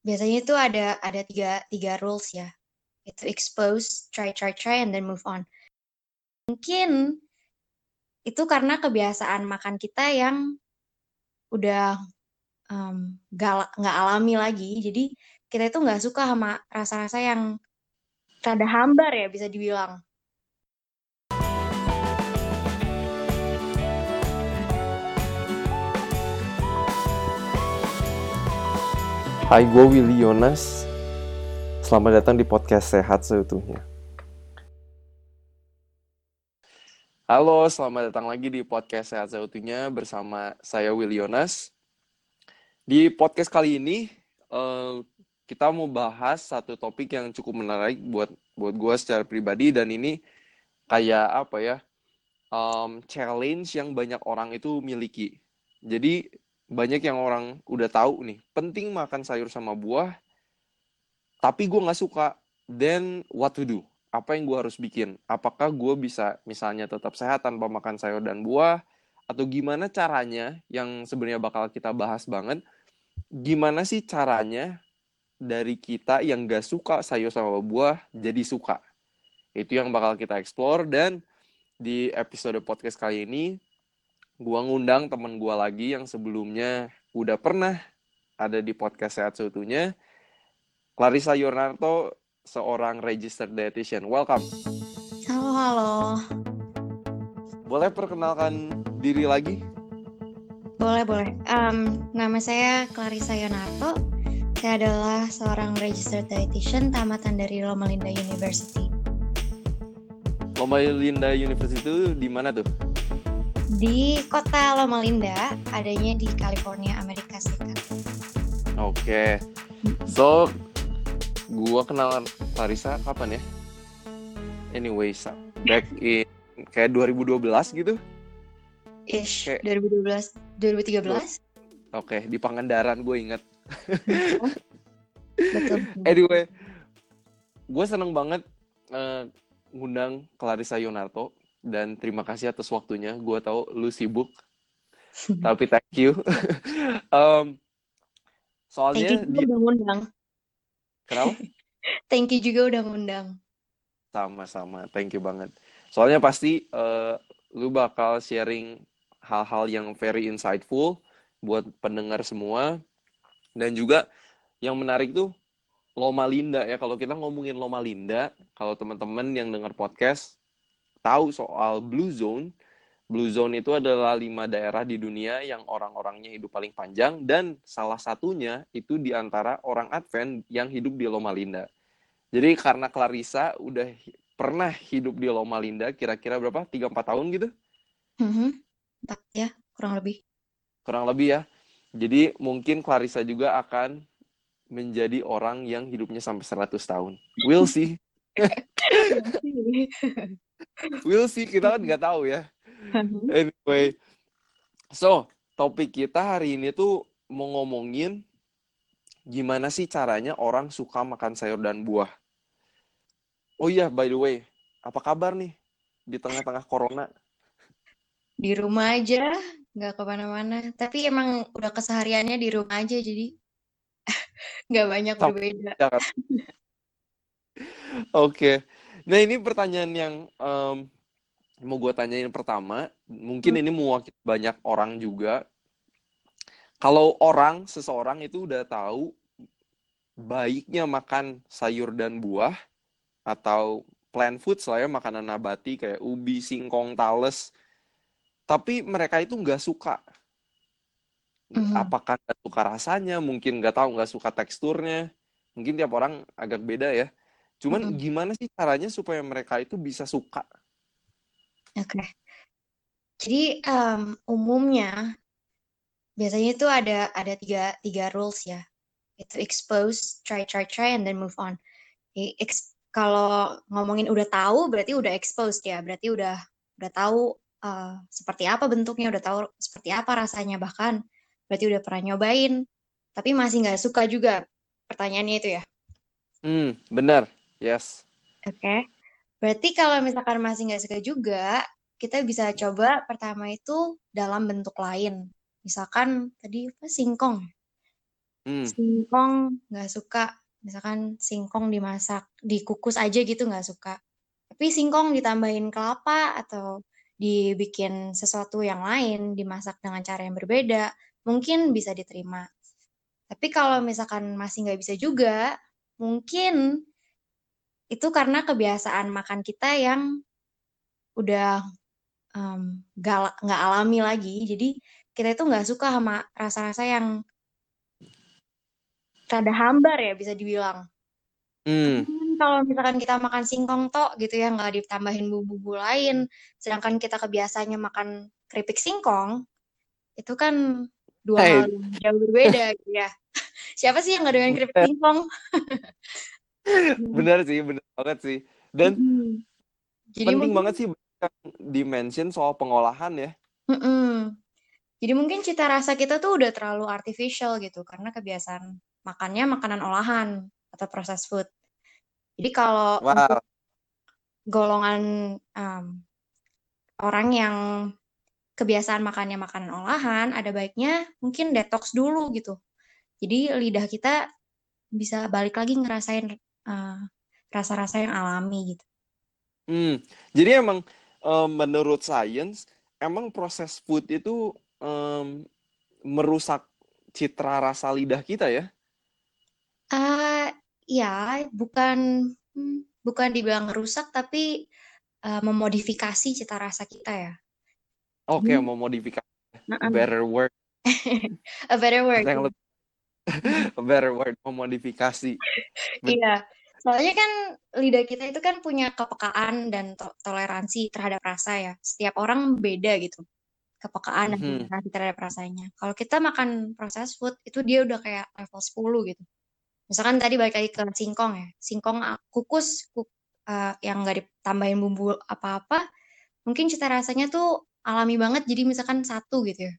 biasanya itu ada ada tiga tiga rules ya. Itu expose, try try try, and then move on. Mungkin itu karena kebiasaan makan kita yang udah um, gak, nggak alami lagi. Jadi kita itu nggak suka sama rasa-rasa yang rada hambar ya bisa dibilang. Hai, gue Willy Yonas. Selamat datang di podcast Sehat Seutuhnya. Halo, selamat datang lagi di podcast Sehat Seutuhnya bersama saya Willy Yonas. Di podcast kali ini, uh, kita mau bahas satu topik yang cukup menarik buat buat gue secara pribadi dan ini kayak apa ya, challenge yang banyak orang itu miliki. Jadi banyak yang orang udah tahu nih penting makan sayur sama buah tapi gue nggak suka. Then what to do? Apa yang gue harus bikin? Apakah gue bisa misalnya tetap sehat tanpa makan sayur dan buah? Atau gimana caranya yang sebenarnya bakal kita bahas banget? Gimana sih caranya dari kita yang gak suka sayur sama buah jadi suka? Itu yang bakal kita explore dan di episode podcast kali ini gua ngundang temen gua lagi yang sebelumnya udah pernah ada di podcast Sehat Seutuhnya. Clarissa Yonarto, seorang registered dietitian. Welcome. Halo, halo. Boleh perkenalkan diri lagi? Boleh, boleh. Um, nama saya Clarissa Yonarto. Saya adalah seorang registered dietitian tamatan dari Loma Linda University. Loma Linda University itu di mana tuh? Di kota Loma Linda, adanya di California, Amerika Serikat. Oke. So, gua kenal Clarissa kapan ya? Anyway, back in kayak 2012 gitu. Ish, kayak... 2012, 2013. Oke, di Pangandaran gue inget. Betul. anyway, gue seneng banget uh, ngundang Clarissa Yonarto dan terima kasih atas waktunya. Gue tahu lu sibuk, tapi thank you. um, soalnya thank you juga udah ngundang. Kenapa? thank you juga udah ngundang. Sama-sama, thank you banget. Soalnya pasti uh, lu bakal sharing hal-hal yang very insightful buat pendengar semua. Dan juga yang menarik tuh Loma Linda ya. Kalau kita ngomongin Loma Linda, kalau teman-teman yang dengar podcast tahu soal Blue Zone, Blue Zone itu adalah lima daerah di dunia yang orang-orangnya hidup paling panjang dan salah satunya itu di antara orang Advent yang hidup di Loma Linda. Jadi karena Clarissa udah pernah hidup di Loma Linda kira-kira berapa? 3 4 tahun gitu? Mm -hmm. ya, kurang lebih. Kurang lebih ya. Jadi mungkin Clarissa juga akan menjadi orang yang hidupnya sampai 100 tahun. We'll see. we'll see kita kan nggak tahu ya. Anyway so topik kita hari ini tuh mau ngomongin gimana sih caranya orang suka makan sayur dan buah. Oh iya by the way apa kabar nih di tengah-tengah corona? Di rumah aja nggak ke mana-mana. Tapi emang udah kesehariannya di rumah aja jadi nggak banyak berbeda. Ya kan? Nah ini pertanyaan yang um, mau gue tanyain pertama, mungkin hmm. ini mewakili banyak orang juga. Kalau orang, seseorang itu udah tahu baiknya makan sayur dan buah atau plant food lah ya, makanan nabati kayak ubi, singkong, tales. Tapi mereka itu nggak suka. Mm. Apakah nggak suka rasanya? Mungkin nggak tahu, nggak suka teksturnya. Mungkin tiap orang agak beda ya. Cuman mm-hmm. gimana sih caranya supaya mereka itu bisa suka? Oke. Okay. Jadi um, umumnya biasanya itu ada ada tiga tiga rules ya. Itu expose, try try try, and then move on. Jadi, ex, kalau ngomongin udah tahu berarti udah exposed ya. Berarti udah udah tahu uh, seperti apa bentuknya, udah tahu seperti apa rasanya bahkan berarti udah pernah nyobain. Tapi masih nggak suka juga. Pertanyaannya itu ya. Hmm, benar. Yes. Oke. Okay. Berarti kalau misalkan masih nggak suka juga, kita bisa coba pertama itu dalam bentuk lain. Misalkan tadi apa singkong. Hmm. Singkong nggak suka. Misalkan singkong dimasak, dikukus aja gitu nggak suka. Tapi singkong ditambahin kelapa atau dibikin sesuatu yang lain, dimasak dengan cara yang berbeda, mungkin bisa diterima. Tapi kalau misalkan masih nggak bisa juga, mungkin itu karena kebiasaan makan kita yang udah um, gak, nggak alami lagi. Jadi kita itu nggak suka sama rasa-rasa yang rada hambar ya bisa dibilang. Hmm. Kalau misalkan kita makan singkong tok gitu ya nggak ditambahin bumbu-bumbu lain, sedangkan kita kebiasaannya makan keripik singkong, itu kan dua Hey. hal yang jauh berbeda gitu ya. Siapa sih yang nggak dengan keripik singkong? Benar sih, benar banget sih. Dan. Jadi penting mungkin, banget sih yang dimention soal pengolahan ya. Mm-mm. Jadi mungkin cita rasa kita tuh udah terlalu artificial gitu karena kebiasaan makannya makanan olahan atau processed food. Jadi kalau Wow. golongan um, orang yang kebiasaan makannya makanan olahan, ada baiknya mungkin detox dulu gitu. Jadi lidah kita bisa balik lagi ngerasain uh, rasa-rasa yang alami gitu. Hmm. Jadi emang em, menurut sains emang proses food itu em, merusak citra rasa lidah kita ya? Ah, ya, bukan hmm, bukan dibilang rusak tapi uh, memodifikasi cita rasa kita ya. Oke, Jadi, mau modifikasi nah, better word, a better word. a better word, memodifikasi. Iya, soalnya kan lidah kita itu kan punya kepekaan dan to- toleransi terhadap rasa ya. Setiap orang beda gitu, kepekaan dan toleransi terhadap rasanya. Kalau kita makan processed food, itu dia udah kayak level 10 gitu. Misalkan tadi balik lagi ke singkong ya. Singkong ah, kukus kuk- eh, yang nggak ditambahin bumbu apa-apa, mungkin cita rasanya tuh alami banget jadi misalkan satu gitu ya.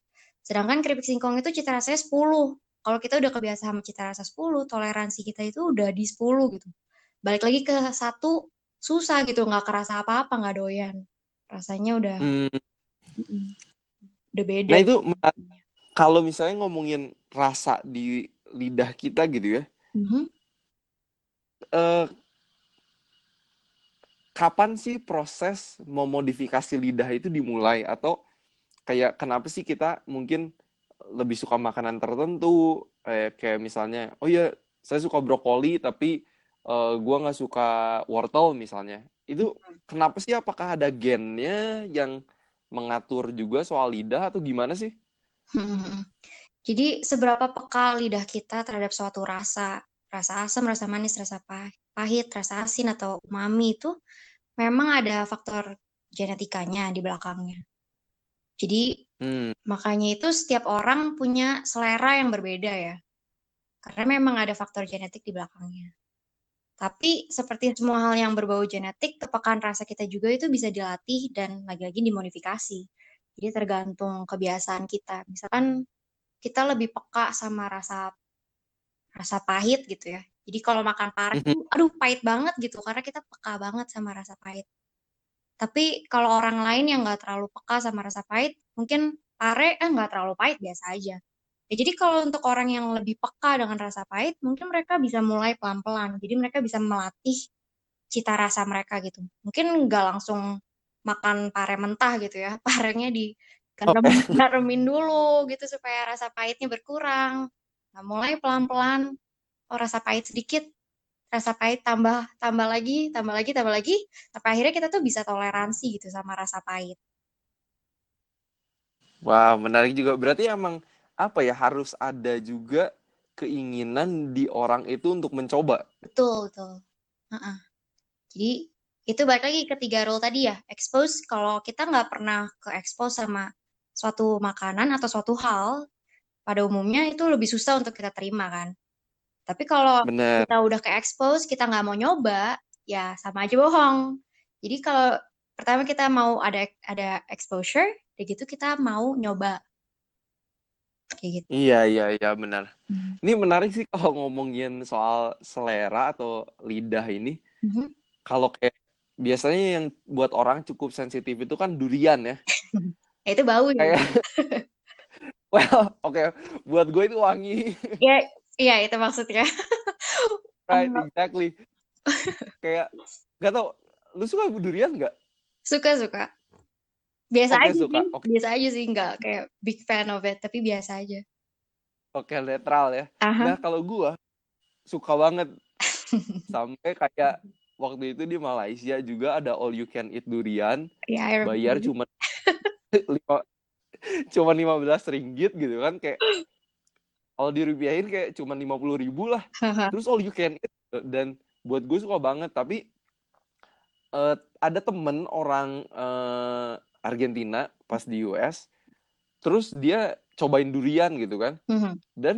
Sedangkan keripik singkong itu cita rasanya 10. Kalau kita udah kebiasa sama cita rasa 10, toleransi kita itu udah di 10 gitu. Balik lagi ke satu, susah gitu, nggak kerasa apa-apa, nggak doyan. Rasanya udah Hmm. udah beda. Nah itu kalau misalnya ngomongin rasa di lidah kita gitu ya, Mhm. eh, kapan sih proses memodifikasi lidah itu dimulai atau kayak kenapa sih kita mungkin lebih suka makanan tertentu eh, kayak misalnya oh ya saya suka brokoli tapi eh, gua nggak suka wortel misalnya itu kenapa sih apakah ada gennya yang mengatur juga soal lidah atau gimana sih? Jadi seberapa peka lidah kita terhadap suatu rasa, rasa asam, rasa manis, rasa pah- pahit, rasa asin atau umami itu memang ada faktor genetikanya di belakangnya. Jadi Hmm, makanya itu setiap orang punya selera yang berbeda ya. Karena memang ada faktor genetik di belakangnya. Tapi seperti semua hal yang berbau genetik, kepekaan rasa kita juga itu bisa dilatih dan lagi-lagi dimodifikasi. Jadi tergantung kebiasaan kita. Misalkan kita lebih peka sama rasa rasa pahit gitu ya. Jadi kalau makan pare mhm. tuh, aduh pahit banget gitu karena kita peka banget sama rasa pahit. Tapi kalau orang lain yang nggak terlalu peka sama rasa pahit, mungkin pare eh nggak terlalu pahit biasa aja. Ya, jadi kalau untuk orang yang lebih peka dengan rasa pahit, mungkin mereka bisa mulai pelan-pelan. Jadi mereka bisa melatih cita rasa mereka gitu. Mungkin nggak langsung makan pare mentah gitu ya. Parenya di Oke. garemin dulu gitu supaya rasa pahitnya berkurang. Nah, mulai pelan-pelan, oh rasa pahit sedikit, rasa pahit tambah tambah lagi, tambah lagi, tambah lagi, sampai akhirnya kita tuh bisa toleransi gitu sama rasa pahit. Wah, menarik juga. Berarti emang apa ya harus ada juga keinginan di orang itu untuk mencoba. Betul, betul. Heeh. Jadi itu balik lagi ke tiga rule tadi ya. Expose kalau kita nggak pernah ke expose sama suatu makanan atau suatu hal, pada umumnya itu lebih susah untuk kita terima kan. Tapi kalau Bener. kita udah ke expose, kita nggak mau nyoba, ya sama aja bohong. Jadi kalau pertama kita mau ada ada exposure, kayak gitu kita mau nyoba kayak gitu. Iya, iya, iya, benar. Hmm. Ini menarik sih kalau ngomongin soal selera atau lidah ini. Mhm. Kalau kayak biasanya yang buat orang cukup sensitif itu kan durian ya. Ya, itu bau ya. Kayak, well, oke, buat gue itu wangi. Ya Iya, itu maksudnya. Right, exactly. Kayak nggak tau, lu suka durian nggak? suka suka. Biasa Oke aja suka. sih, Oke, biasa aja sih, nggak kayak big fan of it, tapi biasa aja. oke netral ya. Aha. Nah kalau gua suka banget sampai kayak waktu itu di Malaysia juga ada all you can eat durian, Ya, I bayar cuma lima cuma lima belas ringgit gitu kan kayak kalau dirupiahin kayak cuma lima puluh ribu lah. Terus all you can eat dan buat gue suka banget tapi eh, ada temen orang eh, Argentina pas di US terus dia cobain durian gitu kan Mhm. dan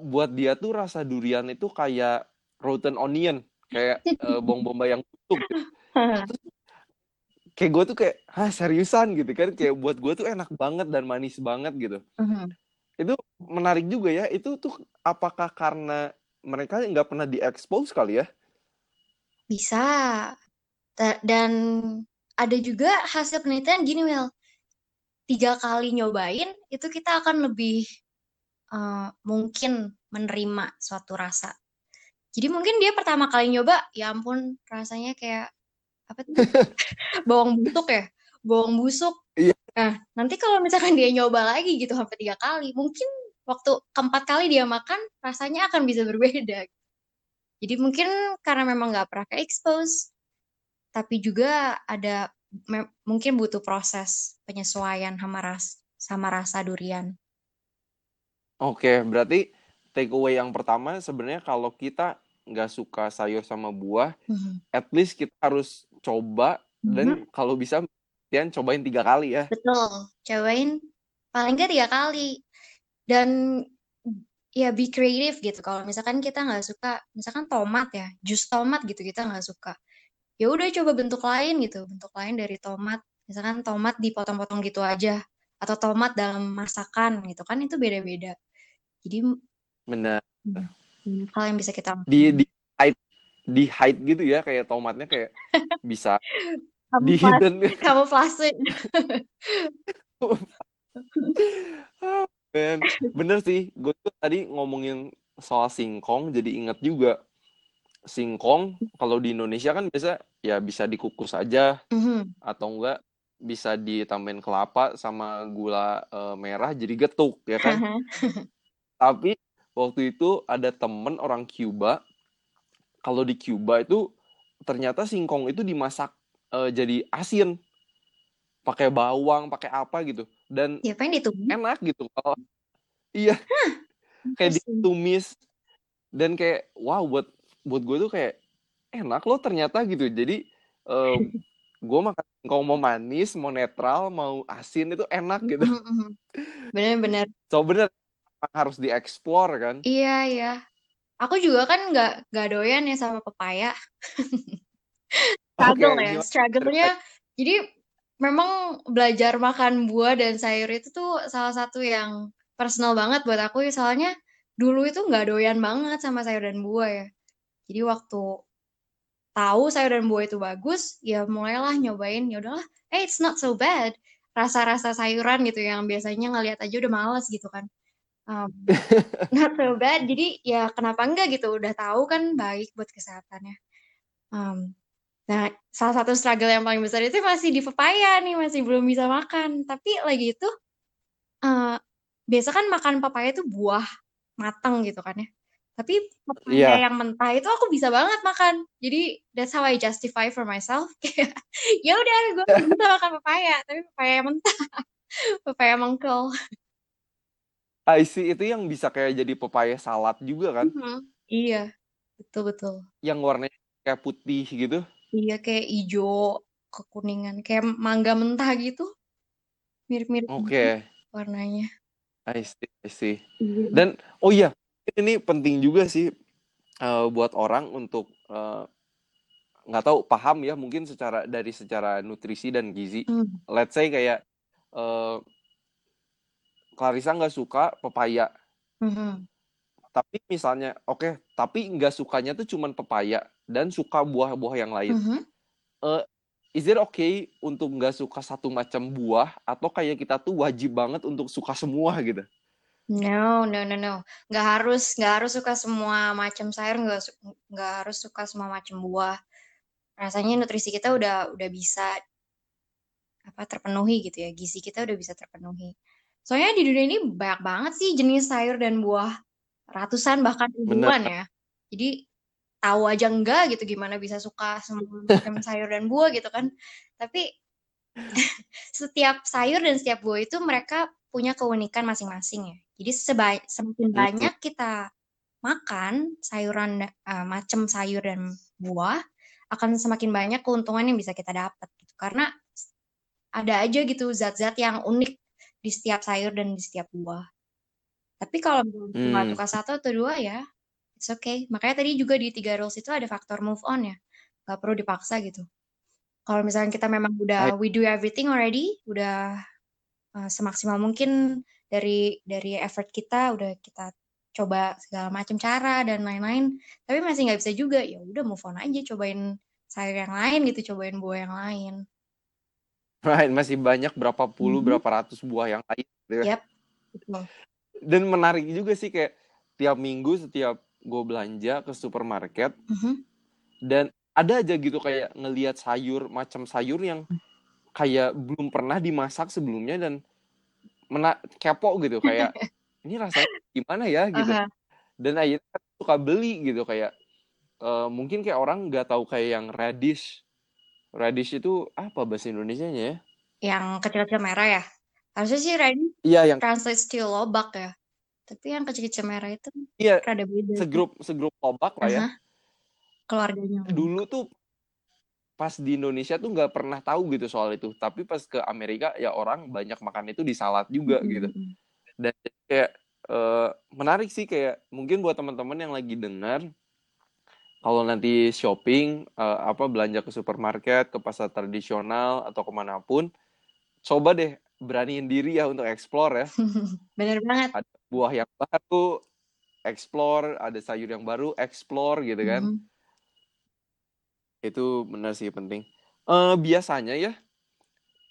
buat dia tuh rasa durian itu kayak rotten onion kayak eh, bawang bombay yang busuk gitu. kayak gue tuh kayak ah seriusan gitu kan kayak buat gue tuh enak banget dan manis banget gitu Mhm. itu menarik juga ya itu tuh apakah karena mereka nggak pernah diekspos kali ya Bisa. Dan ada juga hasil penelitian gini, Will. Tiga kali nyobain, itu kita akan lebih eh, mungkin menerima suatu rasa. Jadi mungkin dia pertama kali nyoba, ya ampun, rasanya kayak apa tuh? Bawang busuk ya? Bawang busuk. Iya. Nah, nanti kalau misalkan dia nyoba lagi gitu sampai tiga kali, mungkin waktu keempat kali dia makan, rasanya akan bisa berbeda. Jadi mungkin karena memang nggak pernah ke expose, tapi juga ada mungkin butuh proses penyesuaian sama ras sama rasa durian. Oke, berarti take away yang pertama sebenarnya kalau kita nggak suka sayur sama buah, Mhm. at least kita harus coba Mhm. dan kalau bisa kalian cobain tiga kali ya. Betul, cobain paling nggak tiga kali. Dan ya be creative gitu. Kalau misalkan kita nggak suka, misalkan tomat ya, jus tomat gitu kita nggak suka. Ya udah coba bentuk lain gitu, bentuk lain dari tomat. Misalkan tomat dipotong-potong gitu aja, atau tomat dalam masakan gitu kan itu beda-beda. Jadi Benar. banyak hal yang bisa kita Di di hide di hide gitu ya kayak tomatnya kayak bisa di hidden. kamuflase. Ben, bener sih. Gue tuh tadi ngomongin soal singkong jadi inget juga singkong kalau di Indonesia kan biasa ya bisa dikukus aja Mhm. atau enggak bisa ditambahin kelapa sama gula eh, merah jadi getuk ya kan. Tapi waktu itu ada temen orang Cuba, kalau di Cuba itu ternyata singkong itu dimasak eh, jadi asin, pakai bawang, pakai apa gitu, dan Ya pengen ditumis. enak gitu. Kalau iya kayak ditumis dan kayak wow buat buat gue tuh kayak enak loh ternyata gitu. Jadi eh, gue makan singkong mau manis, mau netral, mau asin itu enak gitu. Bener-bener. So bener harus dieksplor kan. Iya, iya. Aku juga kan nggak nggak doyan ya sama pepaya. Struggle ya, gimana struggle-nya. Jadi memang belajar makan buah dan sayur itu tuh salah satu yang personal banget buat aku ya. Soalnya dulu itu nggak doyan banget sama sayur dan buah ya. Jadi waktu tahu sayur dan buah itu bagus, ya mulailah nyobain. Ya udahlah, eh it's not so bad. Rasa-rasa sayuran gitu yang biasanya ngeliat aja udah males gitu kan. Um, not so bad. Jadi ya kenapa enggak gitu? Udah tahu kan baik buat kesehatannya. Um, nah, salah satu struggle yang paling besar itu masih di pepaya nih, masih belum bisa makan. Tapi lagi itu, eh, biasa kan makan pepaya itu buah matang gitu kan ya. Tapi pepaya Iya. yang mentah itu aku bisa banget makan. Jadi that's how I justify for myself. Kayak, ya udah gue bisa makan pepaya, tapi pepaya yang mentah, pepaya mengkel. I see itu yang bisa kayak jadi pepaya salad juga kan, Mhm. Iya, betul betul. yang warnanya kayak putih gitu. Iya kayak hijau kekuningan, kayak mangga mentah gitu, mirip-mirip gitu Oke, warnanya. I see, I see. Iya. Dan oh iya, ini penting juga sih eh, buat orang untuk eh, nggak tahu paham ya mungkin secara dari secara nutrisi dan gizi. Hmm. Let's say kayak eh, Clarissa nggak suka pepaya, Mhm. tapi misalnya oke, tapi nggak sukanya tuh cuman pepaya dan suka buah-buah yang lain. Mhm. Eh, is it okay untuk nggak suka satu macam buah atau kayak kita tuh wajib banget untuk suka semua gitu? No, no, no, no. Nggak harus, nggak harus suka semua macam sayur, nggak, nggak harus suka semua macam buah. Rasanya nutrisi kita udah udah bisa apa terpenuhi gitu ya, gizi kita udah bisa terpenuhi. Soalnya di dunia ini banyak banget sih jenis sayur dan buah, ratusan bahkan ribuan ya. Jadi tahu aja enggak gitu gimana bisa suka semua macam sayur dan buah gitu kan. Tapi setiap sayur dan setiap buah itu mereka punya keunikan masing-masing ya. Jadi semakin banyak kita makan sayuran uh, macam sayur dan buah akan semakin banyak keuntungan yang bisa kita dapat gitu. Karena ada aja gitu zat-zat yang unik di setiap sayur dan di setiap buah. Tapi kalau cuma hmm. suka satu atau dua ya, it's okay. Makanya tadi juga di tiga rules itu ada faktor move on ya. Gak perlu dipaksa gitu. Kalau misalnya kita memang udah we do everything already, udah uh, semaksimal mungkin dari dari effort kita udah kita coba segala macam cara dan lain-lain tapi masih nggak bisa juga ya udah move on aja cobain sayur yang lain gitu cobain buah yang lain right masih banyak berapa puluh mm -hmm. berapa ratus buah yang lain gitu. yep, betul. dan menarik juga sih kayak tiap minggu setiap gue belanja ke supermarket mm -hmm. dan ada aja gitu kayak ngelihat sayur macam sayur yang kayak belum pernah dimasak sebelumnya dan mena kepo gitu kayak ini rasanya gimana ya? gitu. Uh -huh. dan akhirnya kan suka beli gitu kayak uh, mungkin kayak orang nggak tahu kayak yang radish. Radish itu apa bahasa Indonesia nya ya? Yang kecil-kecil merah ya? Harusnya sih radish iya yang translate to lobak ya. Tapi yang kecil-kecil merah itu iya rada beda segrup segrup lobak lah uh -huh. ya keluarganya. Dulu tuh pas di Indonesia tuh nggak pernah tahu gitu soal itu. Tapi pas ke Amerika ya orang banyak makan itu di salad juga mm -hmm. gitu dan kayak uh, menarik sih kayak mungkin buat teman-teman yang lagi dengar kalau nanti shopping uh, apa belanja ke supermarket ke pasar tradisional atau ke mana pun coba deh beraniin diri ya untuk explore ya. Bener banget. Ada buah yang baru explore ada sayur yang baru explore gitu kan. Mm -hmm itu benar sih penting. Uh, biasanya ya,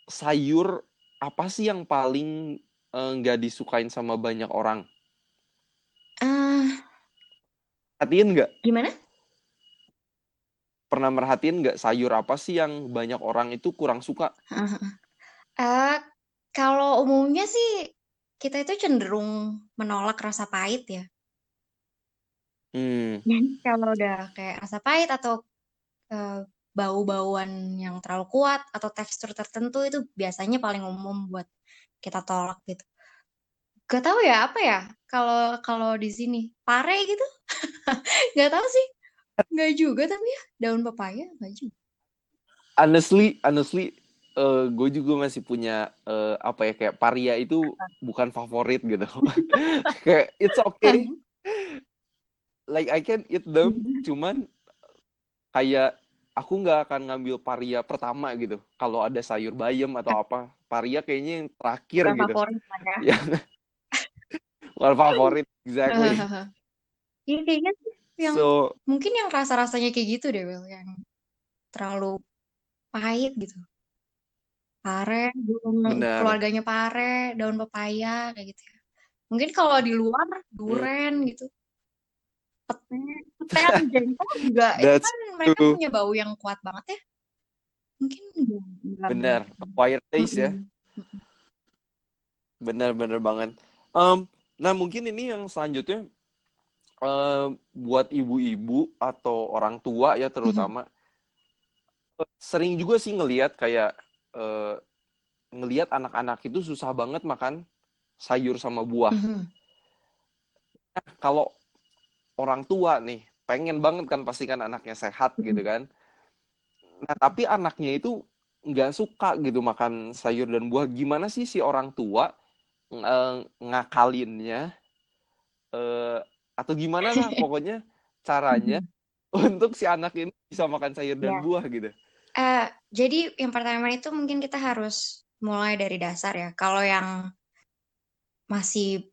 sayur apa sih yang paling, nggak uh, disukain sama banyak orang? Uh, Perhatiin nggak? Gimana? Pernah merhatiin nggak sayur apa sih yang banyak orang itu kurang suka? Uh, kalau umumnya sih kita itu cenderung menolak rasa pahit ya. Hmm. kalau udah kayak rasa pahit atau uh, bau-bauan yang terlalu kuat atau tekstur tertentu itu biasanya paling umum buat kita tolak gitu. Gak tahu ya apa ya kalau kalau di sini pare gitu, gak tahu sih. Gak juga tapi ya daun pepaya gak juga. Honestly, honestly, uh, gue juga masih punya uh, apa ya kayak paria itu bukan favorit gitu. kayak it's okay. like I can eat them, cuman kayak aku nggak akan ngambil paria pertama gitu. Kalau ada sayur bayam atau apa, paria kayaknya yang terakhir Bukan gitu. Favorit ya. Bukan favorit, exactly. Iya kayaknya yang so, mungkin yang rasa-rasanya kayak gitu deh, Will, yang terlalu pahit gitu. Pare, keluarganya pare, daun pepaya kayak gitu ya. Mungkin kalau di luar duren hmm. gitu pete pete jengkol juga itu kan mereka true. punya bau yang kuat banget ya mungkin benar acquired taste mm -hmm. ya benar benar banget um, nah mungkin ini yang selanjutnya uh, buat ibu-ibu atau orang tua ya terutama mm -hmm. sering juga sih ngelihat kayak uh, ngelihat anak-anak itu susah banget makan sayur sama buah. Mm -hmm. Nah, kalau orang tua nih pengen banget kan pastikan anaknya sehat gitu kan. Nah tapi anaknya itu nggak suka gitu makan sayur dan buah. Gimana sih si orang tua ng ngakalinnya uh, atau gimana lah pokoknya caranya untuk si anak ini bisa makan sayur dan ya. buah gitu? Uh, jadi yang pertama itu mungkin kita harus mulai dari dasar ya. Kalau yang masih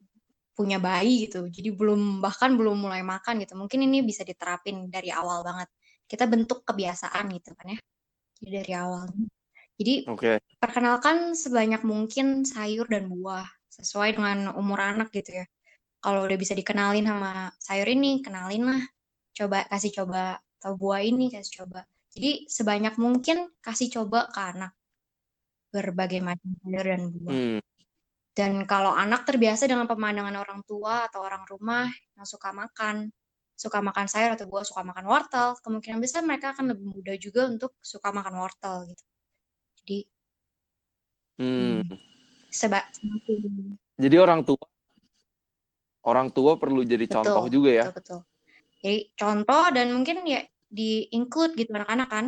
punya bayi gitu. Jadi belum bahkan belum mulai makan gitu. Mungkin ini bisa diterapin dari awal banget. Kita bentuk kebiasaan gitu kan ya. Jadi dari awal. Jadi okay. perkenalkan sebanyak mungkin sayur dan buah sesuai dengan umur anak gitu ya. kalau udah bisa dikenalin sama sayur ini kenalin lah coba kasih coba atau buah ini kasih coba jadi sebanyak mungkin kasih coba ke anak berbagai macam sayur dan buah Hmm. Dan kalau anak terbiasa dengan pemandangan orang tua atau orang rumah yang suka makan. Suka makan sayur atau buah suka makan wortel. Kemungkinan besar mereka akan lebih mudah juga untuk suka makan wortel gitu. Jadi Hmm. seba semakin Jadi orang tua orang tua perlu jadi betul contoh juga ya. betul betul. Jadi contoh dan mungkin ya di include gitu anak-anak kan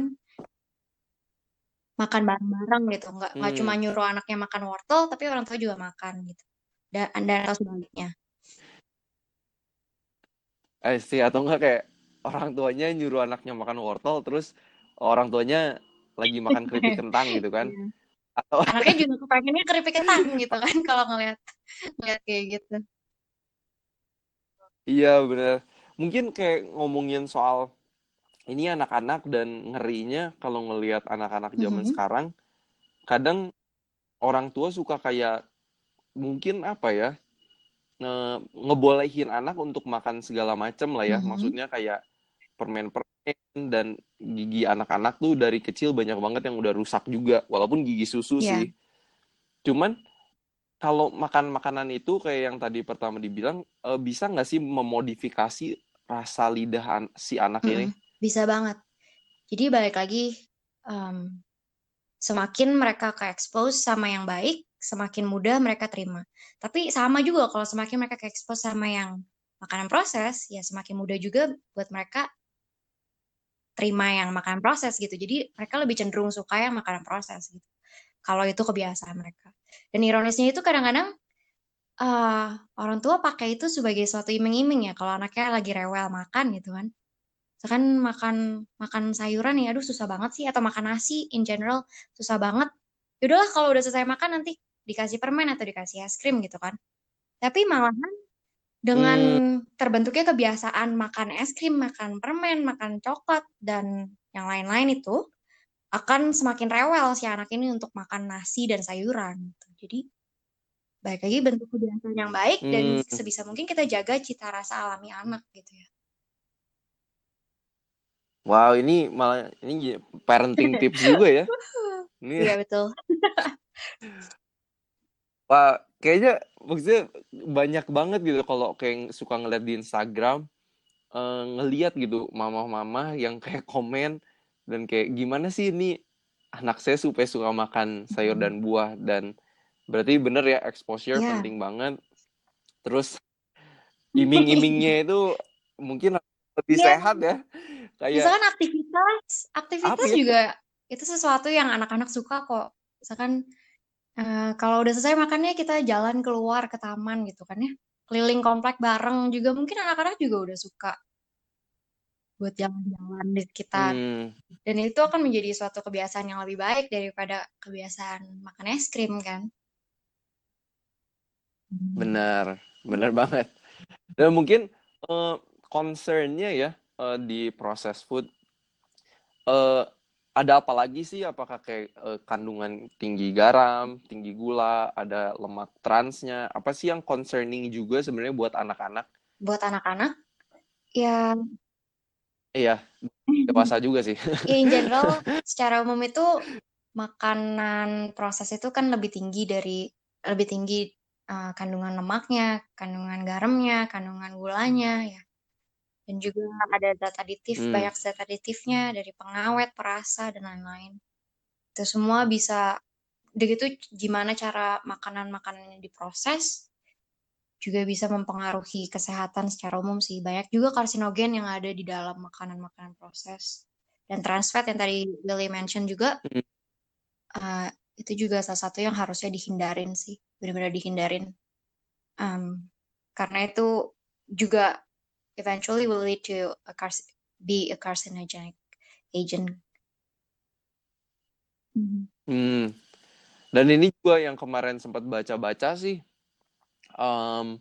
makan bareng-bareng gitu nggak nggak cuma Hmm. nyuruh anaknya makan wortel tapi orang tua juga makan gitu dan dan atau sebaliknya Eh sih atau enggak kayak orang tuanya nyuruh anaknya makan wortel terus orang tuanya lagi makan keripik kentang gitu kan. Iya. Atau anaknya juga kepengennya keripik kentang gitu kan kalau ngeliat ngeliat kayak gitu iya bener. Mungkin kayak ngomongin soal ini anak-anak dan ngerinya kalau ngelihat anak-anak zaman Mhm. sekarang kadang orang tua suka kayak mungkin apa ya nge- ngebolehin anak untuk makan segala macam lah ya Mhm. maksudnya kayak permen-permen dan gigi anak-anak tuh dari kecil banyak banget yang udah rusak juga walaupun gigi susu Iya. sih cuman kalau makan makanan itu kayak yang tadi pertama dibilang eh, bisa nggak sih memodifikasi rasa lidah an- si anak ini Mm-mm. Bisa banget. Jadi balik lagi em, semakin mereka ke expose sama yang baik semakin mudah mereka terima. Tapi sama juga kalau semakin mereka ke expose sama yang makanan proses ya semakin mudah juga buat mereka terima yang makanan proses gitu. Jadi mereka lebih cenderung suka yang makanan proses gitu. Kalau itu kebiasaan mereka. Dan ironisnya itu kadang-kadang eh, orang tua pakai itu sebagai suatu iming-iming ya. Kalau anaknya lagi rewel makan gitu kan misalkan makan makan sayuran ya aduh susah banget sih atau makan nasi in general susah banget yaudahlah kalau udah selesai makan nanti dikasih permen atau dikasih es krim gitu kan tapi malahan dengan Hmm. terbentuknya kebiasaan makan es krim makan permen makan coklat dan yang lain-lain itu akan semakin rewel si anak ini untuk makan nasi dan sayuran gitu. jadi baik lagi bentuk kebiasaan yang baik dan Hmm. sebisa mungkin kita jaga cita rasa alami anak gitu ya wow ini malah ini parenting tips juga ya ini iya betul Wah, kayaknya maksudnya banyak banget gitu kalau kayak suka ngeliat di Instagram eh, ngeliat gitu mama-mama yang kayak komen dan kayak gimana sih ini anak saya supaya suka makan sayur Mhm. dan buah dan berarti bener ya exposure Iya. penting banget. Terus iming-imingnya itu mungkin lebih Iya. sehat ya. Kayak misalkan aktivitas aktivitas ya? juga itu sesuatu yang anak-anak suka kok. Misalkan eh, kalau udah selesai makannya kita jalan keluar ke taman gitu kan ya. Keliling komplek bareng juga mungkin anak-anak juga udah suka buat jalan-jalan di sekitar. Hmm, dan itu akan menjadi suatu kebiasaan yang lebih baik daripada kebiasaan makan es krim kan. Benar, benar banget. Dan mungkin eh, concernnya ya eh, di processed food eh, ada apa lagi sih? Apakah kayak eh, kandungan tinggi garam, tinggi gula, ada lemak transnya? Apa sih yang concerning juga sebenarnya buat anak-anak? buat anak-anak ya Iya, dewasa juga sih. ya in general secara umum itu makanan proses itu kan lebih tinggi dari lebih tinggi uh, kandungan lemaknya, kandungan garamnya, kandungan gulanya ya. Dan juga ada zat aditif, Hmm. banyak zat aditifnya dari pengawet, perasa dan lain-lain. Itu semua bisa udah gitu gimana cara makanan-makanannya diproses juga bisa mempengaruhi kesehatan secara umum sih. Banyak juga karsinogen yang ada di dalam makanan-makanan proses. Dan trans fat yang tadi Lily mention juga, Hmm. uh, itu juga salah satu yang harusnya dihindarin sih. Benar-benar dihindarin. Um, karena itu juga eventually will lead to a cars be a carcinogenic agent. Hmm. Dan ini juga yang kemarin sempat baca-baca sih. em,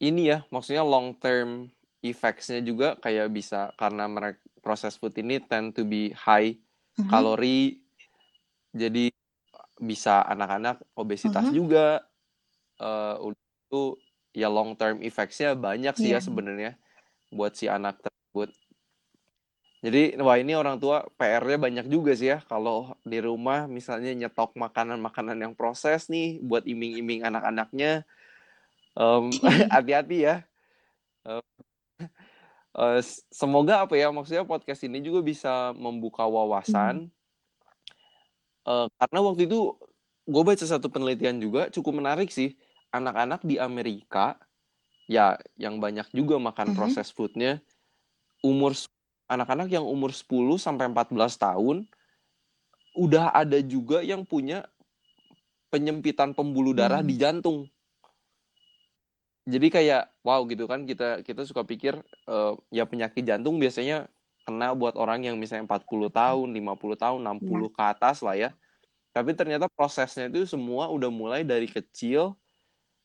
ini ya, maksudnya long term effects-nya juga kayak bisa karena mereka proses food ini tend to be high Mhm. kalori. Jadi bisa anak-anak obesitas Mhm. juga. Eh, udah itu ya long term effects-nya banyak sih ya Iya. sebenarnya buat si anak tersebut. Jadi wah ini orang tua PR-nya banyak juga sih ya kalau di rumah misalnya nyetok makanan-makanan yang proses nih buat iming-iming anak-anaknya. Em, hati-hati ya. Eh, s- semoga apa ya maksudnya podcast ini juga bisa membuka wawasan. Eh, karena waktu itu gue baca satu penelitian juga cukup menarik sih. Anak-anak di Amerika ya yang banyak juga makan Mhm. proses foodnya umur anak-anak yang umur 10 sampai 14 tahun udah ada juga yang punya penyempitan pembuluh darah Hmm. di jantung. Jadi kayak wow gitu kan kita kita suka pikir eh, ya penyakit jantung biasanya kena buat orang yang misalnya 40 tahun, 50 tahun, 60 ke atas lah ya. Tapi ternyata prosesnya itu semua udah mulai dari kecil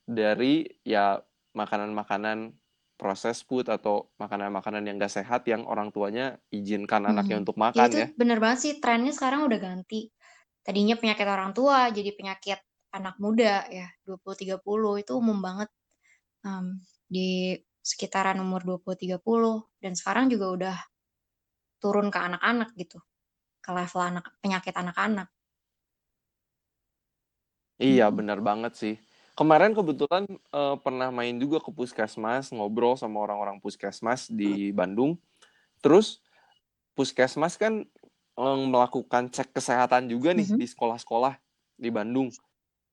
dari ya makanan-makanan proses food atau makanan-makanan yang gak sehat yang orang tuanya izinkan anaknya Mhm. untuk Ya makan itu ya. bener banget sih trennya sekarang udah ganti. Tadinya penyakit orang tua jadi penyakit anak muda ya 20-30 itu umum banget em, di sekitaran umur 20-30 dan sekarang juga udah turun ke anak-anak gitu ke level anak penyakit anak-anak. Iya Mhm. benar banget sih. Kemarin kebetulan eh, pernah main juga ke puskesmas ngobrol sama orang-orang puskesmas di Bandung. Terus puskesmas kan eh, melakukan cek kesehatan juga nih Mhm. di sekolah-sekolah di Bandung.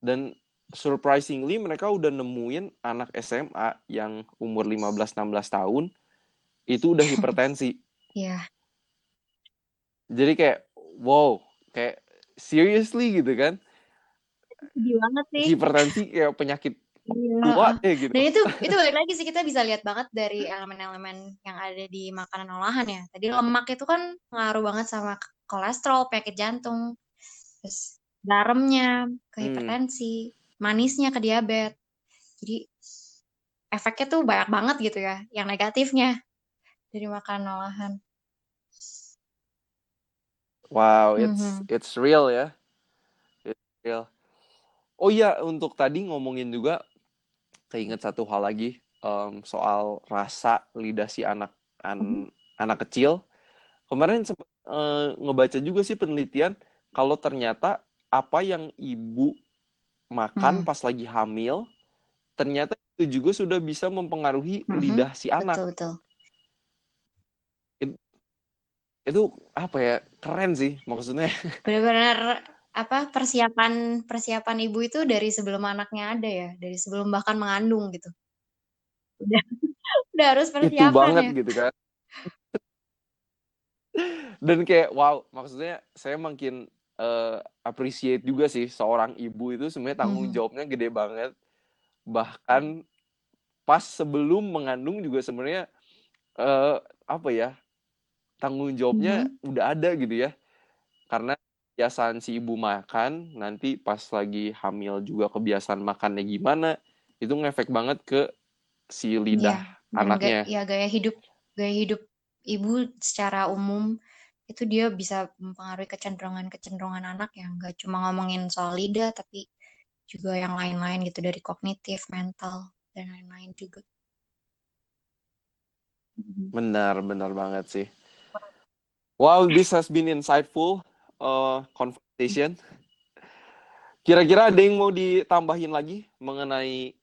Dan surprisingly mereka udah nemuin anak SMA yang umur 15-16 tahun itu udah hipertensi. Iya. Jadi kayak wow, kayak seriously gitu kan. Sedih banget sih. Hipertensi kayak penyakit Iya. tua deh gitu. Dan itu itu balik lagi sih kita bisa lihat banget dari elemen-elemen yang ada di makanan olahan ya. Tadi lemak itu kan ngaruh banget sama kolesterol, penyakit jantung, terus garamnya ke Hmm. hipertensi, manisnya ke diabetes. Jadi efeknya tuh banyak banget gitu ya, yang negatifnya dari makanan olahan. Wow, it's Mhm. it's real ya. It's real. Oh iya, untuk tadi ngomongin juga keinget satu hal lagi em, soal rasa lidah si anak an- anak kecil. Kemarin sempat eh, ngebaca juga sih penelitian kalau ternyata apa yang ibu makan Hmm. pas lagi hamil ternyata itu juga sudah bisa mempengaruhi Mhm. lidah si anak. Betul betul. Itu apa ya? Keren sih maksudnya. Benar-benar apa persiapan persiapan ibu itu dari sebelum anaknya ada ya, dari sebelum bahkan mengandung gitu. Udah udah harus Itu persiapan banget ya. gitu kan. Dan kayak wow, maksudnya saya makin eh, appreciate juga sih seorang ibu itu sebenarnya tanggung Mhm. jawabnya gede banget. Bahkan pas sebelum mengandung juga sebenarnya eh, apa ya? Tanggung jawabnya Mhm. udah ada gitu ya. Karena kebiasaan si ibu makan, nanti pas lagi hamil juga kebiasaan makannya gimana, itu ngefek banget ke si lidah ga- anaknya. ya gaya hidup gaya hidup ibu secara umum itu dia bisa mempengaruhi kecenderungan-kecenderungan anak yang gak cuma ngomongin soal lidah tapi juga yang lain-lain gitu dari kognitif, mental dan lain-lain juga. Mhm. Benar, benar banget sih. Wow, this has been insightful uh, conversation. Kira-kira ada yang mau ditambahin lagi mengenai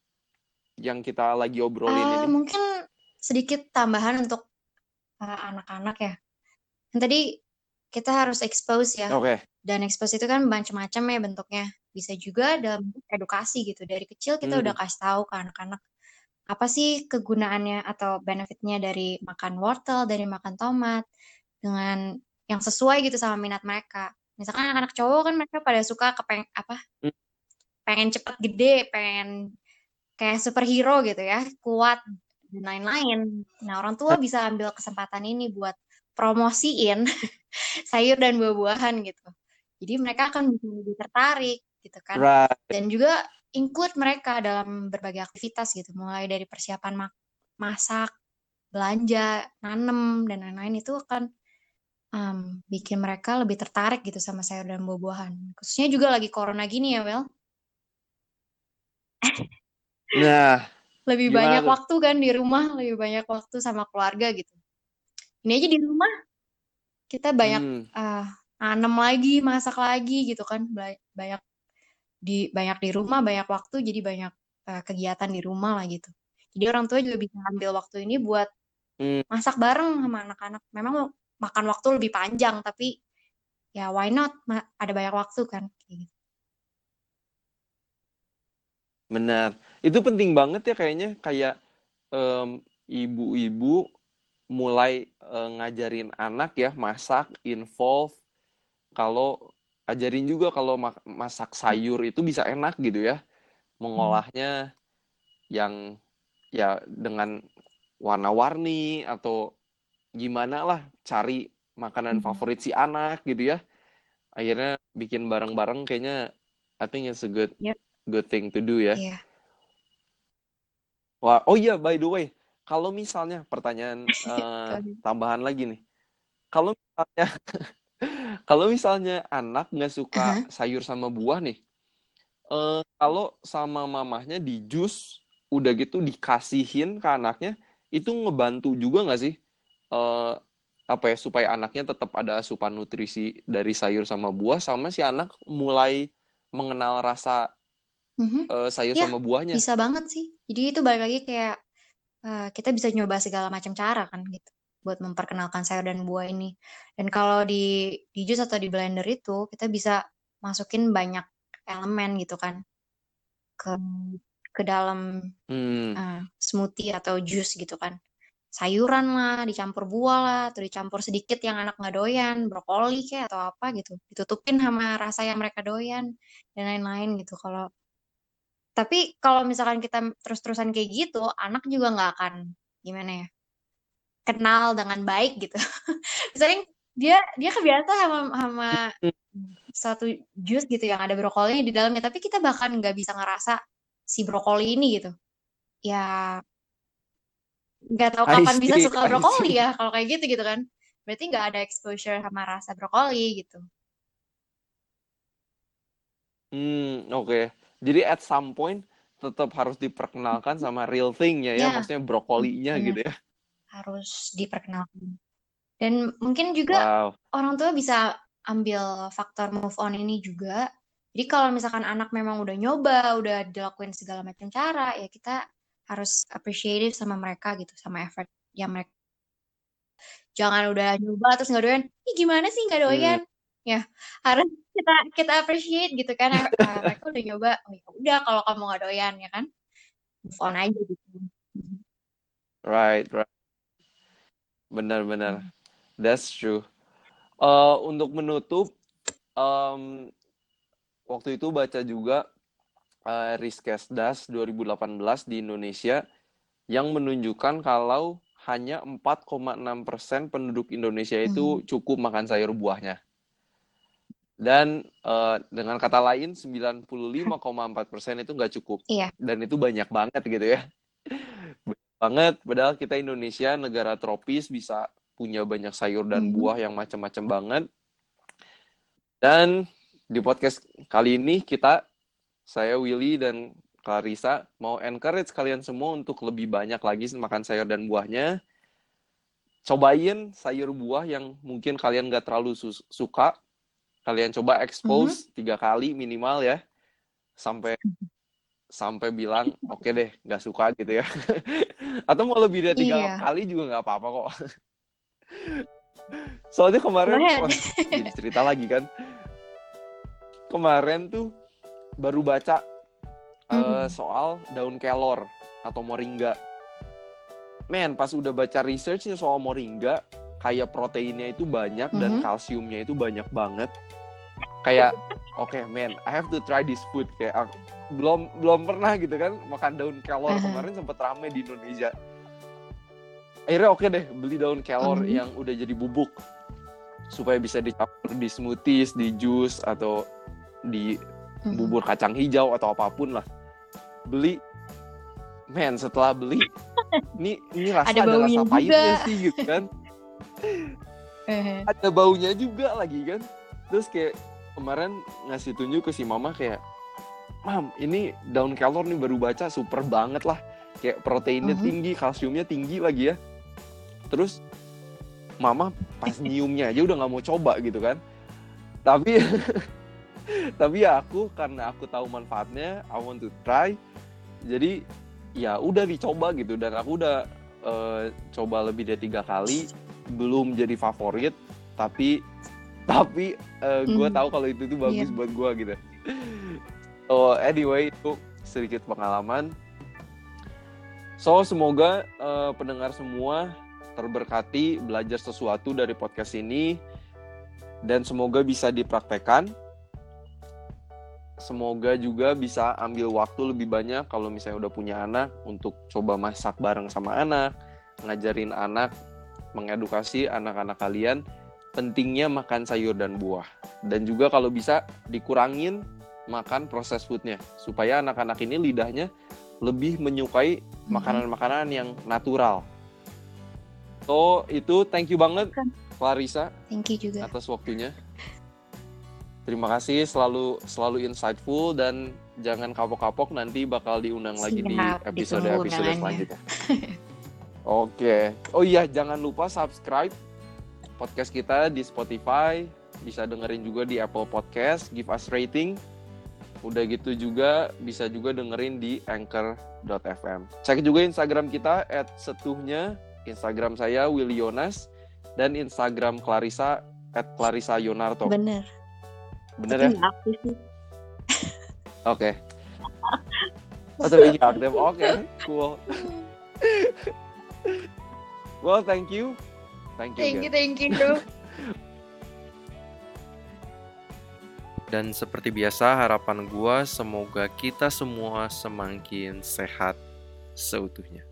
yang kita lagi obrolin Eh, ini? mungkin sedikit tambahan untuk uh, anak-anak ya. Yang tadi kita harus expose ya. Oke, Dan expose itu kan macam-macam ya bentuknya. Bisa juga dalam edukasi gitu. Dari kecil kita Hmm. udah kasih tahu ke anak-anak apa sih kegunaannya atau benefitnya dari makan wortel, dari makan tomat dengan yang sesuai gitu sama minat mereka. Misalkan anak-anak cowok kan mereka pada suka kepeng apa? Hmm. Pengen cepet gede, pengen kayak superhero gitu ya, kuat dan lain-lain. Nah, orang tua bisa ambil kesempatan ini buat promosiin sayur dan buah-buahan gitu. Jadi mereka akan bisa lebih tertarik gitu kan. right. Dan juga include mereka dalam berbagai aktivitas gitu, mulai dari persiapan mak- masak, belanja, nanem dan lain-lain itu akan um, bikin mereka lebih tertarik gitu sama sayur dan buah-buahan. Khususnya juga lagi corona gini ya, Wel. Nah, lebih banyak tuh? waktu kan di rumah, lebih banyak waktu sama keluarga gitu. Ini aja di rumah kita banyak Hmm, uh, lagi, masak lagi gitu kan, Ba- banyak di banyak di rumah, banyak waktu, jadi banyak uh, kegiatan di rumah lah gitu. Jadi orang tua juga bisa ambil waktu ini buat hmm, masak bareng sama anak-anak. Memang makan waktu lebih panjang, tapi ya why not? Ada banyak waktu kan. gitu. benar. Itu penting banget ya kayaknya kayak em, ibu-ibu mulai eh, ngajarin anak ya masak, involve. Kalau ajarin juga kalau ma- masak sayur itu bisa enak gitu ya. Mengolahnya yang ya dengan warna-warni atau gimana lah cari makanan Mhm. favorit si anak gitu ya. Akhirnya bikin bareng-bareng kayaknya I think it's a good Yep. good thing to do ya. Iya. Wah, oh iya by the way, kalau misalnya pertanyaan Kalau- tambahan lagi nih. Kalau misalnya kalau misalnya anak nggak suka Aha. sayur sama buah nih, eh, kalau sama mamahnya di jus udah gitu dikasihin ke anaknya, itu ngebantu juga nggak sih? Eh, apa ya supaya anaknya tetap ada asupan nutrisi dari sayur sama buah sama si anak mulai mengenal rasa Mhm. eh, sayur Iya, sama buahnya. Bisa banget sih. Jadi itu balik lagi kayak uh, kita bisa nyoba segala macam cara kan gitu buat memperkenalkan sayur dan buah ini. Dan kalau di di jus atau di blender itu kita bisa masukin banyak elemen gitu kan ke ke dalam Hmm, uh, smoothie atau jus gitu kan. Sayuran lah, dicampur buah lah, atau dicampur sedikit yang anak nggak doyan, brokoli kayak atau apa gitu. Ditutupin sama rasa yang mereka doyan dan lain-lain gitu. Kalau tapi kalau misalkan kita terus-terusan kayak gitu, anak juga nggak akan gimana ya kenal dengan baik gitu. Misalnya dia dia kebiasa sama sama satu jus gitu yang ada brokolinya di dalamnya, tapi kita bahkan nggak bisa ngerasa si brokoli ini gitu. Ya nggak tahu kapan bisa see, suka I brokoli ya kalau kayak gitu gitu kan. Berarti nggak ada exposure sama rasa brokoli gitu. Hmm, oke. Jadi at some point tetap harus diperkenalkan sama real thing-nya ya, Ya, maksudnya brokolinya benar. gitu ya. Harus diperkenalkan. Dan mungkin juga Wow. orang tua bisa ambil faktor move on ini juga. Jadi kalau misalkan anak memang udah nyoba, udah dilakuin segala macam cara, ya kita harus appreciative sama mereka gitu, sama effort yang mereka. Jangan udah nyoba terus nggak doyan, ih gimana sih nggak Hmm, doyan? Ya harus kita kita appreciate gitu kan. Eh, mereka udah nyoba, oh ya udah kalau kamu nggak doyan ya kan, move on aja gitu. Right, right. Benar-benar. Hmm. That's true. Eh, untuk menutup, em, waktu itu baca juga eh, Riskesdas 2018 di Indonesia yang menunjukkan kalau hanya 4,6% penduduk Indonesia itu Mhm. cukup makan sayur buahnya. Dan eh, dengan kata lain 95,4% itu nggak cukup. Iya. Dan itu banyak banget gitu ya. Banyak banget, padahal kita Indonesia negara tropis bisa punya banyak sayur dan Mhm. buah yang macam-macam banget. Dan di podcast kali ini kita, saya Willy dan Clarissa mau encourage kalian semua untuk lebih banyak lagi makan sayur dan buahnya. Cobain sayur buah yang mungkin kalian gak terlalu su- suka. Kalian coba expose tiga kali minimal ya. Sampai sampai bilang oke deh nggak suka gitu ya. Atau mau lebih dari tiga Iya. kali juga nggak apa-apa kok. Soalnya kemarin wah, jadi cerita lagi kan. Kemarin tuh baru baca Mhm. soal daun kelor atau moringa. Men, pas udah baca researchnya soal moringa, kayak proteinnya itu banyak dan Mhm. kalsiumnya itu banyak banget. Kayak, oke men, I have to try this food. Kayak aku- belum belum pernah gitu kan makan daun kelor Aha. kemarin sempet rame di Indonesia. Akhirnya oke deh beli daun kelor Mhm. yang udah jadi bubuk supaya bisa dicampur di smoothies, di jus atau di. Bubur kacang hijau atau apa pun lah. Beli. Men setelah beli ini ini rasa Ada ada, rasa pahitnya juga. sih gitu kan. Eh, ada baunya juga lagi kan. Terus kayak kemarin ngasih tunjuk ke si mama kayak mam ini daun kelor nih baru baca super banget lah. Kayak proteinnya Mhm. tinggi kalsiumnya tinggi lagi ya. Terus mama pas nyiumnya aja udah nggak mau coba gitu kan. Tapi tapi ya aku karena aku tahu manfaatnya I want to try. Jadi ya udah dicoba gitu. Dan aku udah eh, coba lebih dari tiga kali. Belum jadi favorit tapi tapi gue Hmm. tahu kalau itu tuh bagus Iya. buat gue gitu. So anyway itu sedikit pengalaman. So semoga eh, pendengar semua terberkati belajar sesuatu dari podcast ini. Dan semoga bisa dipraktekkan semoga juga bisa ambil waktu lebih banyak kalau misalnya udah punya anak untuk coba masak bareng sama anak, ngajarin anak, mengedukasi anak-anak kalian pentingnya makan sayur dan buah. Dan juga kalau bisa dikurangin makan proses foodnya supaya anak-anak ini lidahnya lebih menyukai makanan-makanan yang natural. So itu thank you banget. Clarissa Thank you juga. atas waktunya. Terima kasih selalu selalu insightful dan jangan kapok-kapok nanti bakal diundang lagi di Siap, episode-episode selanjutnya. Oke. Oh iya, jangan lupa subscribe podcast kita di Spotify, bisa dengerin juga di Apple Podcast, give us rating. Udah gitu juga bisa juga dengerin di anchor.fm. Cek juga Instagram kita @setuhnya, Instagram saya Willy Yonas dan Instagram Clarissa @clarissa_yonarto. Bener. Bener ya? Aktif. Oke. Oh, tapi aktif. Oke, cool. well, thank you. Thank you. Thank guys. you, thank you, bro. Dan seperti biasa, harapan gua semoga kita semua semakin sehat seutuhnya.